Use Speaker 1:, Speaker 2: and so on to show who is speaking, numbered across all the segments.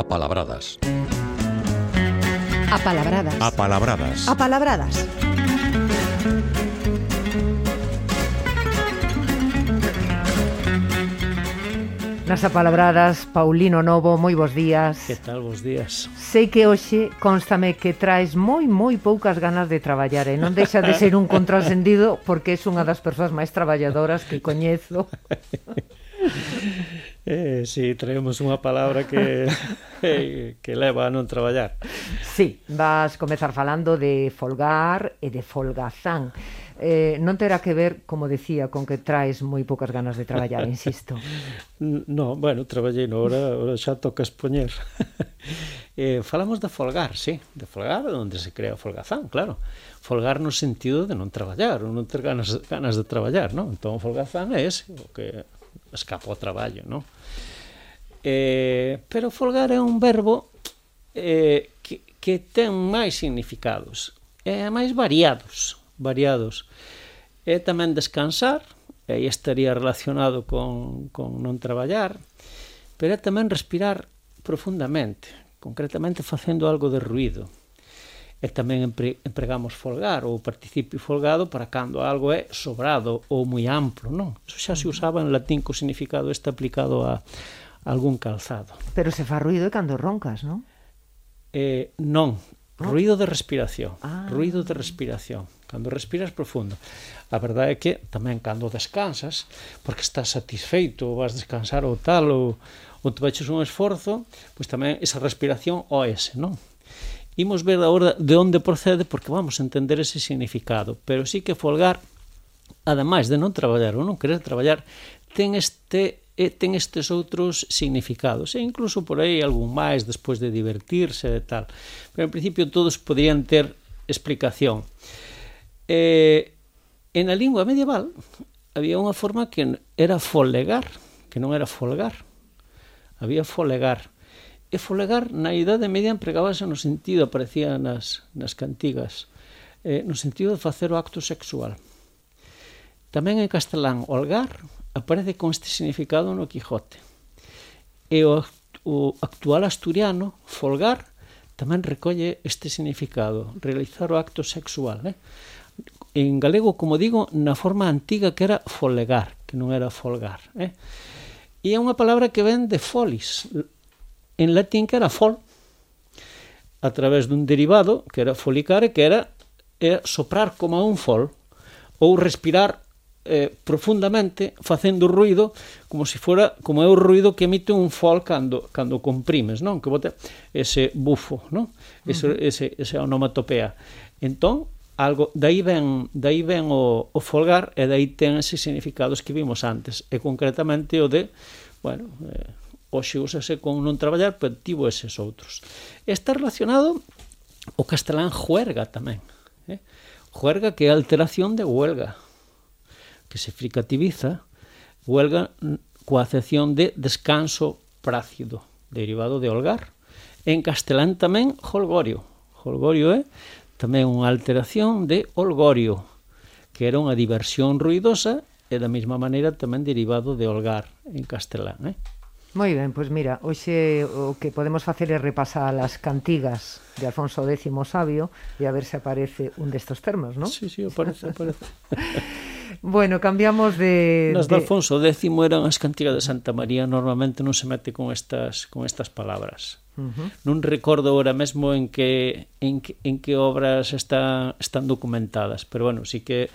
Speaker 1: Apalabradas.
Speaker 2: Apalabradas.
Speaker 1: Apalabradas.
Speaker 2: Apalabradas. Nas apalabradas, Paulino Novo, moi bons días.
Speaker 3: Que tal, bos días.
Speaker 2: Sei que hoxe constame que traes moi, moi poucas ganas de traballar, e non deixa de ser un contrasendido porque és unha das persoas máis traballadoras que coñezo.
Speaker 3: Eh, si, sí, traemos unha palabra que que leva a non traballar.
Speaker 2: Sí, vas comezar falando de folgar e de folgazán. Eh, non terá que ver, como decía, con que traes moi poucas ganas de traballar, insisto.
Speaker 3: no, bueno, traballei no, ora, ora xa toca expoñer. eh, falamos de folgar, sí, de folgar onde se crea o folgazán, claro. Folgar no sentido de non traballar, non ter ganas, ganas de traballar, non? Entón, folgazán é ese, o que escapa ao traballo, non? Eh, pero folgar é un verbo eh, que, que ten máis significados, e eh, máis variados, variados. É tamén descansar, e aí estaría relacionado con, con non traballar, pero é tamén respirar profundamente, concretamente facendo algo de ruido. E tamén empre, empregamos folgar ou participio folgado para cando algo é sobrado ou moi amplo, non? Eso xa se usaba en latín co significado este aplicado a, algún calzado.
Speaker 2: Pero se fa ruido e cando roncas, non?
Speaker 3: Eh, non, oh. ruido de respiración, ah. ruido de respiración. Cando respiras profundo. A verdade é que tamén cando descansas, porque estás satisfeito, ou vas descansar ou tal, ou, ou te baixes un esforzo, pois tamén esa respiración o ese, non? Imos ver agora de onde procede, porque vamos a entender ese significado. Pero sí que folgar, ademais de non traballar ou non querer traballar, ten este e ten estes outros significados. E incluso por aí algún máis despois de divertirse e tal. Pero en principio todos poderían ter explicación. Eh, en a lingua medieval había unha forma que era folegar, que non era folgar. Había folegar. E folegar na Idade Media empregábase no sentido, aparecía nas, nas cantigas, eh, no sentido de facer o acto sexual. Tamén en castelán, olgar aparece con este significado no Quijote. E o, o actual asturiano, folgar, tamén recolle este significado, realizar o acto sexual. Eh? En galego, como digo, na forma antiga que era folegar, que non era folgar. Eh? E é unha palabra que ven de folis. En latín que era fol, a través dun derivado, que era folicare, que era, era soprar como un fol, ou respirar eh, profundamente facendo ruido como se fora como é o ruido que emite un fol cando cando comprimes, non? Que bota ese bufo, non? Ese uh -huh. ese ese onomatopea. Entón, algo dai ven, dai ven o, o folgar e dai ten eses significados que vimos antes, e concretamente o de, bueno, eh, hoxe úsase con non traballar, pero tivo eses outros. Está relacionado o castelán juerga tamén, eh? Juerga que é alteración de huelga que se fricativiza, huelga coa acepción de descanso prácido, derivado de holgar. En castelán tamén holgorio. Holgorio é tamén unha alteración de holgorio, que era unha diversión ruidosa e da mesma maneira tamén derivado de holgar en castelán. Eh?
Speaker 2: Moi ben, pois mira, hoxe o que podemos facer é repasar as cantigas de Alfonso X Sabio e a ver se aparece un destos termos, non?
Speaker 3: Sí, sí, aparece, aparece.
Speaker 2: Bueno, cambiamos de...
Speaker 3: Nas de Alfonso X eran as cantigas de Santa María, normalmente non se mete con estas, con estas palabras. Uh -huh. Non recordo ahora mesmo en que, en que, en que obras están, están documentadas, pero bueno, sí que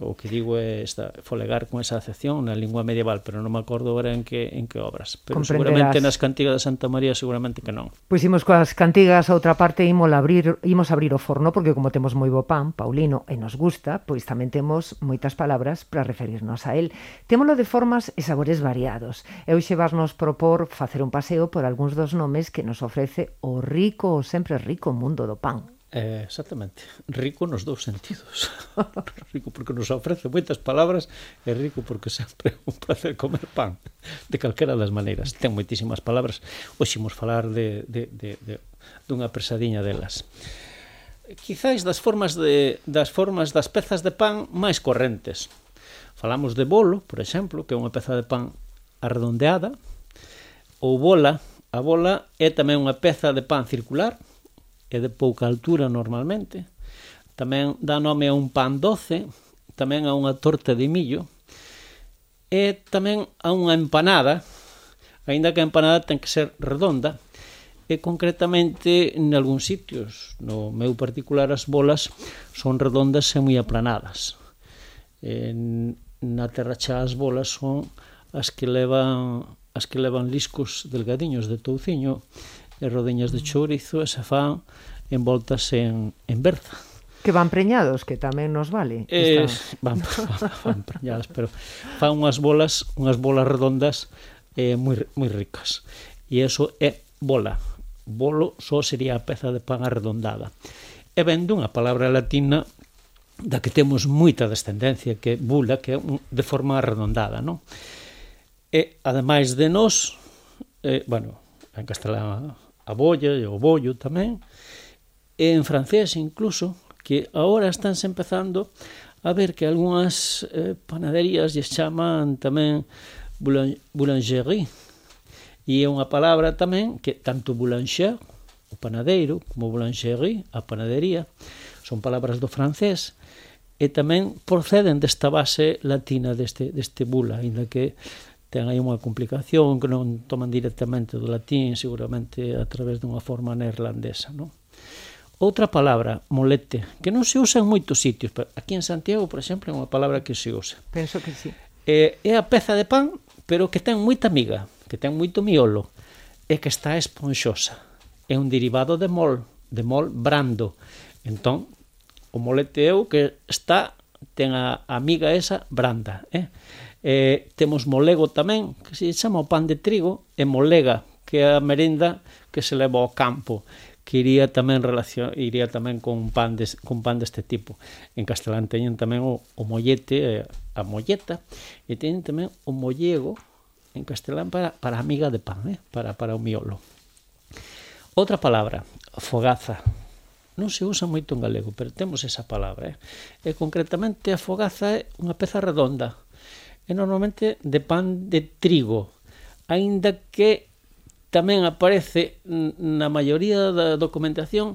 Speaker 3: o que digo é esta, folegar con esa acepción na lingua medieval, pero non me acordo agora en que, en que obras. Pero seguramente nas cantigas de Santa María seguramente que non.
Speaker 2: Pois imos coas cantigas a outra parte imos abrir, imos abrir o forno porque como temos moi bo pan, Paulino, e nos gusta, pois tamén temos moitas palabras para referirnos a él. Témolo de formas e sabores variados. E hoxe vasnos propor facer un paseo por algúns dos nomes que nos ofrece o rico o sempre rico mundo do pan.
Speaker 3: Eh, exactamente, rico nos dous sentidos. Rico porque nos ofrece moitas palabras e rico porque sempre é un placer comer pan de calquera das maneiras. Ten moitísimas palabras. Hoxe imos falar de, de, de, de dunha presadiña delas. Quizáis das formas de, das formas das pezas de pan máis correntes. Falamos de bolo, por exemplo que é unha peza de pan arredondeada ou bola. A bola é tamén unha peza de pan circular é de pouca altura normalmente. Tamén dá nome a un pan doce, tamén a unha torta de millo e tamén a unha empanada, aínda que a empanada ten que ser redonda, e concretamente en algúns sitios, no meu particular as bolas son redondas e moi aplanadas. En, na terracha as bolas son as que levan as que levan liscos delgadiños de touciño e rodeñas de chourizo e se fan envoltas en, en berza.
Speaker 2: Que van preñados, que tamén nos vale.
Speaker 3: Eh, van, van, van preñadas, pero fan unhas bolas, unhas bolas redondas eh, moi, moi ricas. E eso é bola. Bolo só sería a peza de pan arredondada. E ven dunha palabra latina da que temos moita descendencia, que é bula, que é un, de forma arredondada, non? E, ademais de nós, eh, bueno, en castelán a bolla e o bollo tamén, e en francés incluso, que agora estánse empezando a ver que algunhas eh, panaderías lle chaman tamén boulangerie, e é unha palabra tamén que tanto boulanger, o panadeiro, como boulangerie, a panadería, son palabras do francés, e tamén proceden desta base latina deste, deste bula, ainda que ten aí unha complicación que non toman directamente do latín, seguramente a través dunha forma neerlandesa, non? Outra palabra, molete, que non se usa en moitos sitios. Aquí en Santiago, por exemplo, é unha palabra que se usa.
Speaker 2: Penso que sí.
Speaker 3: É, é a peza de pan, pero que ten moita miga, que ten moito miolo, e que está esponxosa. É un derivado de mol, de mol brando. Entón, o molete é o que está, ten a, a miga esa branda. Eh? Eh, temos molego tamén, que se chama o pan de trigo, e molega, que é a merenda que se leva ao campo que iría tamén relacion, iría tamén con pan de, con pan deste tipo. En castelán teñen tamén o, o mollete, a molleta, e teñen tamén o mollego en castelán para, para a miga de pan, eh? para, para o miolo. Outra palabra, fogaza. Non se usa moito en galego, pero temos esa palabra. Eh? E concretamente a fogaza é unha peza redonda, é normalmente de pan de trigo, aínda que tamén aparece na maioría da documentación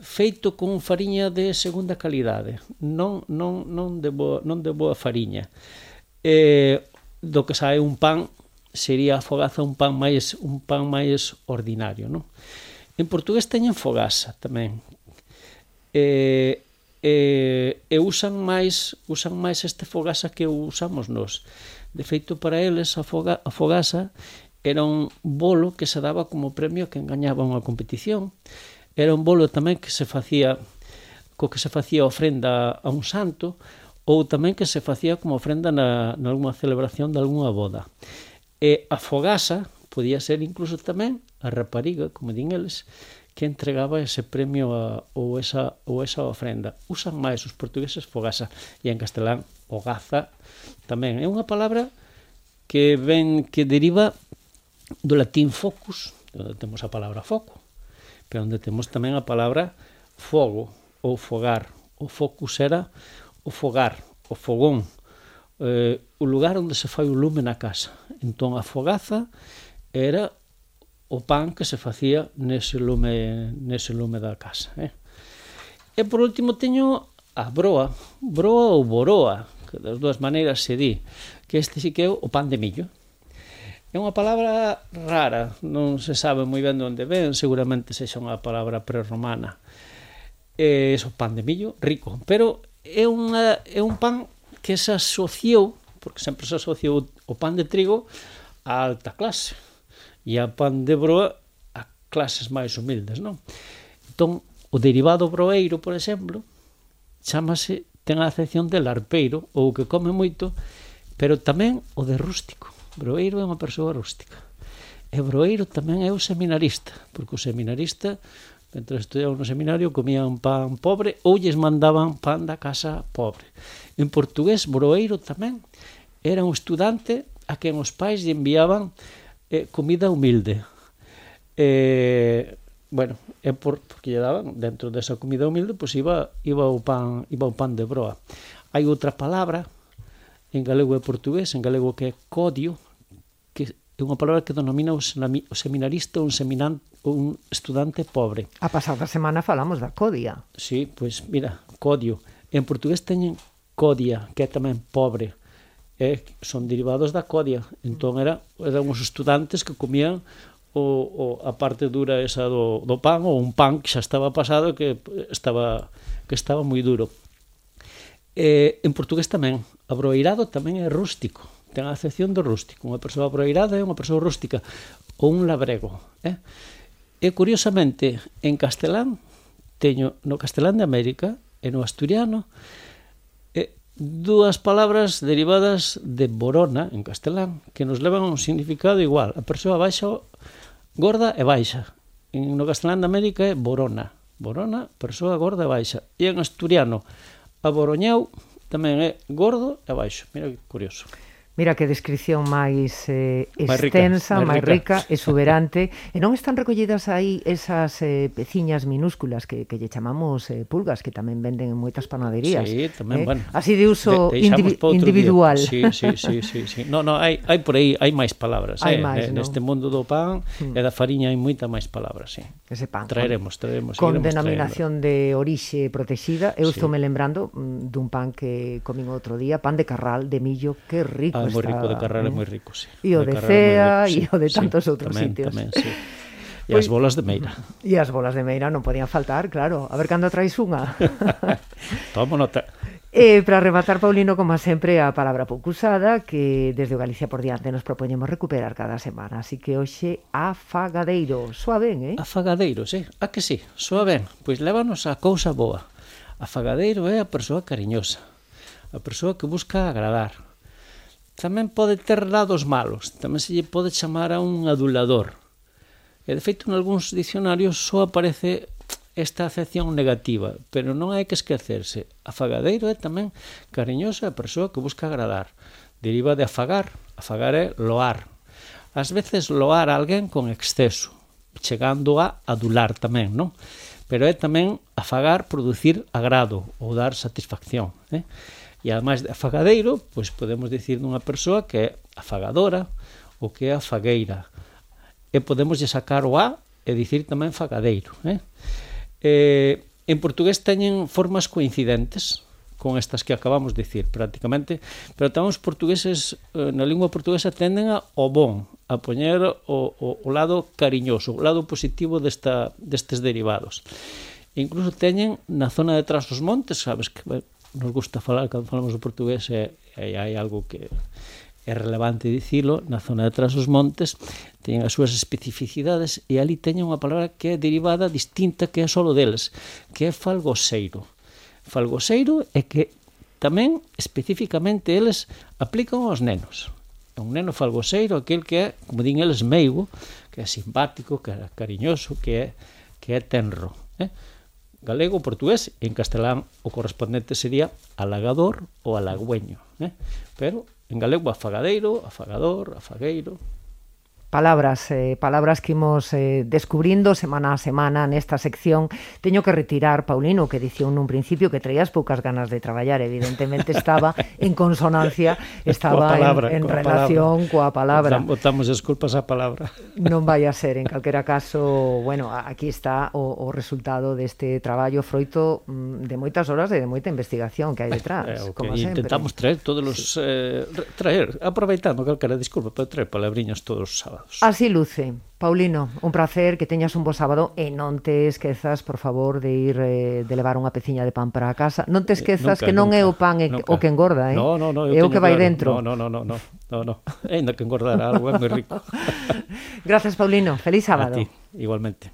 Speaker 3: feito con fariña de segunda calidade, non non non de boa, non de boa fariña. Eh, do que sae un pan sería a fogaza un pan máis un pan máis ordinario, non? En portugués teñen fogasa tamén. Eh, e, e usan máis usan máis este fogasa que usamos nós. De feito, para eles a, foga, a fogasa era un bolo que se daba como premio que engañaba unha competición. Era un bolo tamén que se facía co que se facía ofrenda a un santo ou tamén que se facía como ofrenda na, na alguna celebración de algunha boda. E a fogasa podía ser incluso tamén a rapariga, como din eles, que entregaba ese premio a, ou, esa, ou esa ofrenda. Usan máis os portugueses fogasa e en castelán hogaza tamén. É unha palabra que ven que deriva do latín focus, onde temos a palabra foco, pero onde temos tamén a palabra fogo ou fogar. O focus era o fogar, o fogón, eh, o lugar onde se fai o lume na casa. Entón a fogaza era o pan que se facía nese lume, nese lume da casa. Eh? E por último teño a broa, broa ou boroa, que das dúas maneiras se di, que este sí que é o pan de millo. É unha palabra rara, non se sabe moi ben de onde ven, seguramente sexa unha palabra prerromana. É o pan de millo, rico, pero é, unha, é un pan que se asociou, porque sempre se asociou o pan de trigo á alta clase, e a pan de broa a clases máis humildes, non? Entón, o derivado broeiro, por exemplo, chamase, ten a acepción de larpeiro, ou que come moito, pero tamén o de rústico. Broeiro é unha persoa rústica. E broeiro tamén é o seminarista, porque o seminarista mentre estudiaban no seminario comían pan pobre ou lles mandaban pan da casa pobre. En portugués, Broeiro tamén era un estudante a quen os pais lle enviaban eh, comida humilde. Eh, bueno, é por, porque lle daban dentro desa comida humilde, pois pues iba iba o pan, iba o pan de broa. Hai outra palabra en galego e portugués, en galego que é codio, que é unha palabra que denomina o, seminarista un seminante un estudante pobre.
Speaker 2: A pasada semana falamos da codia.
Speaker 3: Sí, pois pues, mira, codio. En portugués teñen codia, que é tamén pobre eh, son derivados da codia. Entón era, eran os estudantes que comían o, o a parte dura esa do, do pan ou un pan que xa estaba pasado que estaba que estaba moi duro. Eh, en portugués tamén, abroeirado tamén é rústico. Ten a acepción do rústico. Unha persoa abroeirada é unha persoa rústica ou un labrego, eh? E curiosamente, en castelán teño no castelán de América e no asturiano dúas palabras derivadas de borona, en castelán, que nos levan a un significado igual. A persoa baixa, gorda e baixa. En, no castelán de América é borona. Borona, persoa gorda e baixa. E en asturiano, a boroñau tamén é gordo e baixo. Mira que curioso.
Speaker 2: Mira que descripción máis eh, extensa, máis rica, rica, exuberante. e non están recollidas aí esas eh, peciñas minúsculas que, que lle chamamos eh, pulgas, que tamén venden en moitas panaderías.
Speaker 3: Sí, tamén, eh? bueno.
Speaker 2: Así de uso de, indivi individual. Día.
Speaker 3: Sí, sí, sí, sí, sí. No, no, hai, hai por aí, hai máis palabras. Hai eh? máis, eh, no? Neste mundo do pan mm. e da fariña hai moita máis palabras, sí.
Speaker 2: Ese pan.
Speaker 3: Traeremos, traeremos.
Speaker 2: Con denominación traendo. de orixe protexida. Eu sí. estou me lembrando mm, dun pan que comín outro día, pan de carral, de millo, que rico. Ah, Está...
Speaker 3: moi rico de Carrara, eh? moi rico, sí.
Speaker 2: E o de, de Cea, e o de tantos sí, outros
Speaker 3: tamén,
Speaker 2: sitios.
Speaker 3: Tamén, sí. E as bolas de Meira.
Speaker 2: E as bolas de Meira non podían faltar, claro. A ver cando traes unha.
Speaker 3: Tomo nota.
Speaker 2: E eh, para rematar, Paulino, como sempre, a palabra pouco usada que desde o Galicia por diante nos propoñemos recuperar cada semana. Así que hoxe afagadeiro. Soa ben, eh?
Speaker 3: Afagadeiro, sí. A que sí, soa ben. Pois lévanos a cousa boa. Afagadeiro é a persoa cariñosa. A persoa que busca agradar tamén pode ter lados malos, tamén se lle pode chamar a un adulador. E de feito, en algúns dicionarios só aparece esta acepción negativa, pero non hai que esquecerse. Afagadeiro é tamén cariñosa a persoa que busca agradar. Deriva de afagar, afagar é loar. Ás veces loar a alguén con exceso, chegando a adular tamén, non? Pero é tamén afagar producir agrado ou dar satisfacción, eh? E ademais de afagadeiro, pois podemos dicir dunha persoa que é afagadora ou que é afagueira. E podemos lle sacar o A e dicir tamén fagadeiro. Eh? Eh, en portugués teñen formas coincidentes con estas que acabamos de dicir, prácticamente, pero tamén os portugueses eh, na lingua portuguesa tenden a o bon, a poñer o, o, o lado cariñoso, o lado positivo desta, destes derivados incluso teñen na zona de Trás dos Montes, sabes que nos gusta falar cando falamos do portugués e, e hai algo que é relevante dicilo, na zona de Tras os Montes teñen as súas especificidades e ali teñen unha palabra que é derivada distinta que é solo deles, que é falgoseiro. Falgoseiro é que tamén especificamente eles aplican aos nenos. É un neno falgoseiro aquel que é, como din eles, meigo, que é simpático, que é cariñoso, que é, que é tenro. Eh? galego, portugués, e en castelán o correspondente sería alagador ou alagüeño, Eh? pero en galego afagadeiro, afagador, afagueiro,
Speaker 2: palabras, eh, palabras que imos eh, descubrindo semana a semana nesta sección. Teño que retirar, Paulino, que dicía nun principio que traías poucas ganas de traballar, evidentemente estaba en consonancia, estaba coa palabra, en, en coa relación palabra. coa palabra.
Speaker 3: Botamos desculpas a á palabra.
Speaker 2: Non vai a ser, en calquera caso, bueno, aquí está o, o resultado deste traballo froito mm, de moitas horas e de moita investigación que hai detrás, eh, eh okay. como sempre.
Speaker 3: Intentamos traer todos os... Sí. Eh, traer, aproveitando calquera, disculpa, para traer palabriñas todos os sábados todos.
Speaker 2: Así luce. Paulino, un placer que teñas un bo sábado e non te esquezas, por favor, de ir eh, de levar unha peciña de pan para a casa. Non te eh, esquezas eh, nunca, que non nunca, é o pan e, nunca. o que engorda, eh?
Speaker 3: No, no, no,
Speaker 2: é o que vai
Speaker 3: claro.
Speaker 2: dentro.
Speaker 3: No, no, no, no, no, no. Ainda que engordar algo é moi rico.
Speaker 2: Gracias, Paulino. Feliz sábado.
Speaker 3: A ti, igualmente.